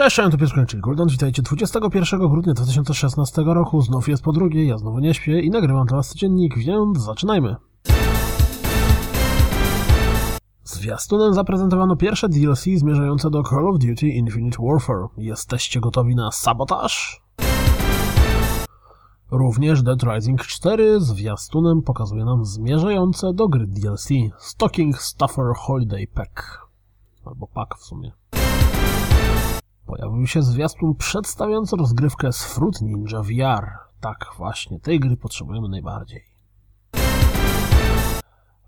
Cześć, ja tu Piotr czyli Guldan, witajcie 21 grudnia 2016 roku, znów jest po drugiej, ja znowu nie śpię i nagrywam dla was codziennik, więc zaczynajmy. Zwiastunem zaprezentowano pierwsze DLC zmierzające do Call of Duty Infinite Warfare. Jesteście gotowi na sabotaż? Również Dead Rising 4 zwiastunem pokazuje nam zmierzające do gry DLC Stocking Stuffer Holiday Pack. Albo pack w sumie. Pojawił się zwiastun przedstawiający rozgrywkę z Fruit Ninja VR. Tak, właśnie, tej gry potrzebujemy najbardziej.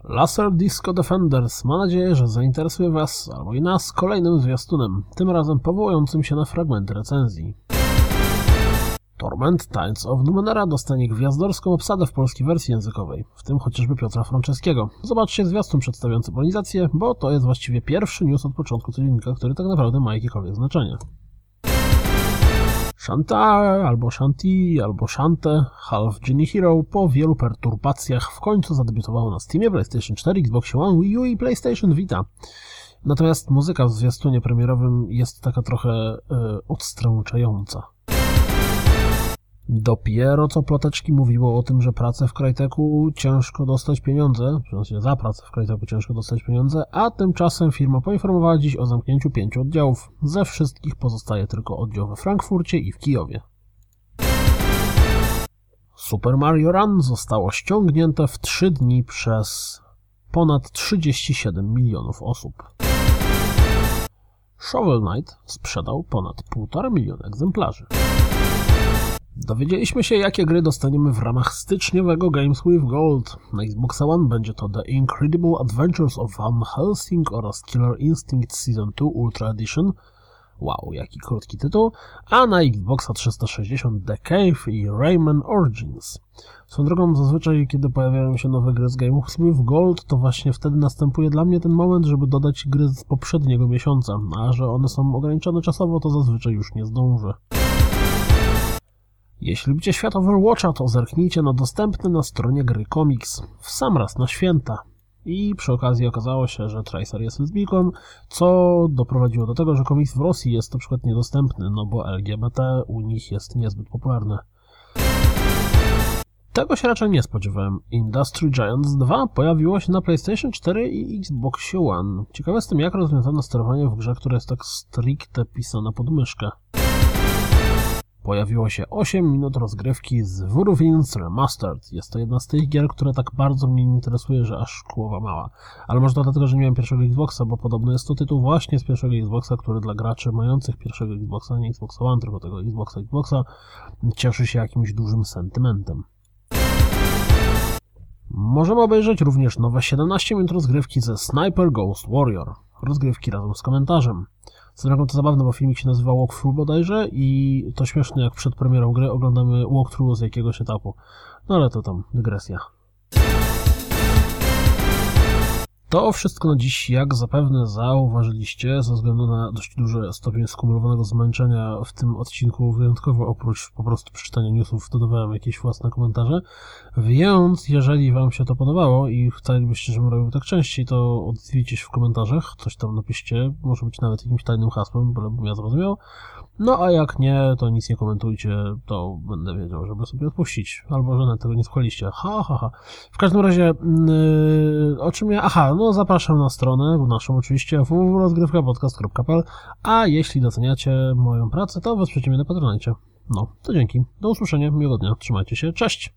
Laser Disco Defenders ma nadzieję, że zainteresuje Was albo i nas kolejnym zwiastunem, tym razem powołującym się na fragmenty recenzji. Torment Times of Numenera dostanie gwiazdorską obsadę w polskiej wersji językowej, w tym chociażby Piotra Franceskiego. Zobaczcie zwiastun przedstawiający polonizację, bo to jest właściwie pierwszy news od początku codziennika, który tak naprawdę ma jakiekolwiek znaczenie. Shantae, albo Shanti, albo Shante, Half Genie Hero po wielu perturbacjach w końcu zadebiutowało na Steamie, PlayStation 4, Xbox One, Wii U i PlayStation Vita. Natomiast muzyka w zwiastunie premierowym jest taka trochę yy, odstręczająca. Dopiero co ploteczki mówiło o tym, że pracę w Cryteku ciężko dostać pieniądze, sensie za pracę w Cryteku ciężko dostać pieniądze, a tymczasem firma poinformowała dziś o zamknięciu pięciu oddziałów. Ze wszystkich pozostaje tylko oddział we Frankfurcie i w Kijowie. Super Mario Run zostało ściągnięte w 3 dni przez ponad 37 milionów osób. Shovel Knight sprzedał ponad 1,5 miliona egzemplarzy. Dowiedzieliśmy się, jakie gry dostaniemy w ramach styczniowego Games with Gold. Na Xbox One będzie to The Incredible Adventures of Van Helsing oraz Killer Instinct Season 2 Ultra Edition. Wow, jaki krótki tytuł. A na Xboxa 360 The Cave i Rayman Origins. Swoją drogą, zazwyczaj, kiedy pojawiają się nowe gry z Games with Gold, to właśnie wtedy następuje dla mnie ten moment, żeby dodać gry z poprzedniego miesiąca. A że one są ograniczone czasowo, to zazwyczaj już nie zdążę. Jeśli lubicie świat Overwatcha, to zerknijcie na dostępny na stronie gry komiks w sam raz na święta. I przy okazji okazało się, że Tracer jest lesbijką, co doprowadziło do tego, że komiks w Rosji jest na przykład niedostępny, no bo LGBT u nich jest niezbyt popularne. Tego się raczej nie spodziewałem. Industry Giants 2 pojawiło się na PlayStation 4 i Xbox One. Ciekawe jestem, jak rozwiązano sterowanie w grze, która jest tak stricte pisana pod myszkę pojawiło się 8 minut rozgrywki z Wurwins Remastered. Jest to jedna z tych gier, które tak bardzo mnie interesuje, że aż głowa mała. Ale może to dlatego, że nie miałem pierwszego Xboxa, bo podobno jest to tytuł właśnie z pierwszego Xboxa, który dla graczy mających pierwszego Xboxa, nie Xbox One, tylko tego Xboxa Xboxa, cieszy się jakimś dużym sentymentem. Możemy obejrzeć również nowe 17 minut rozgrywki ze Sniper Ghost Warrior. Rozgrywki razem z komentarzem. Co drogą to zabawne, bo filmik się nazywa Walkthrough bodajże i to śmieszne, jak przed premierą gry oglądamy walkthrough z jakiegoś etapu. No ale to tam dygresja. To wszystko na dziś, jak zapewne zauważyliście, ze względu na dość duży stopień skumulowanego zmęczenia w tym odcinku, wyjątkowo oprócz po prostu przeczytania newsów, dodawałem jakieś własne komentarze. Więc jeżeli Wam się to podobało i chcielibyście, żebym robił tak częściej, to odezwijcie się w komentarzach, coś tam napiszcie, może być nawet jakimś tajnym hasłem, bym ja zrozumiał. No a jak nie, to nic nie komentujcie, to będę wiedział, żeby sobie odpuścić. Albo, że na tego nie słuchaliście. Ha, ha, ha. W każdym razie, yy, o czym ja... Aha, no zapraszam na stronę naszą oczywiście www.rozgrywkapodcast.pl a jeśli doceniacie moją pracę, to wesprzecie mnie na Patronite. No, to dzięki. Do usłyszenia, miłego dnia, trzymajcie się, cześć!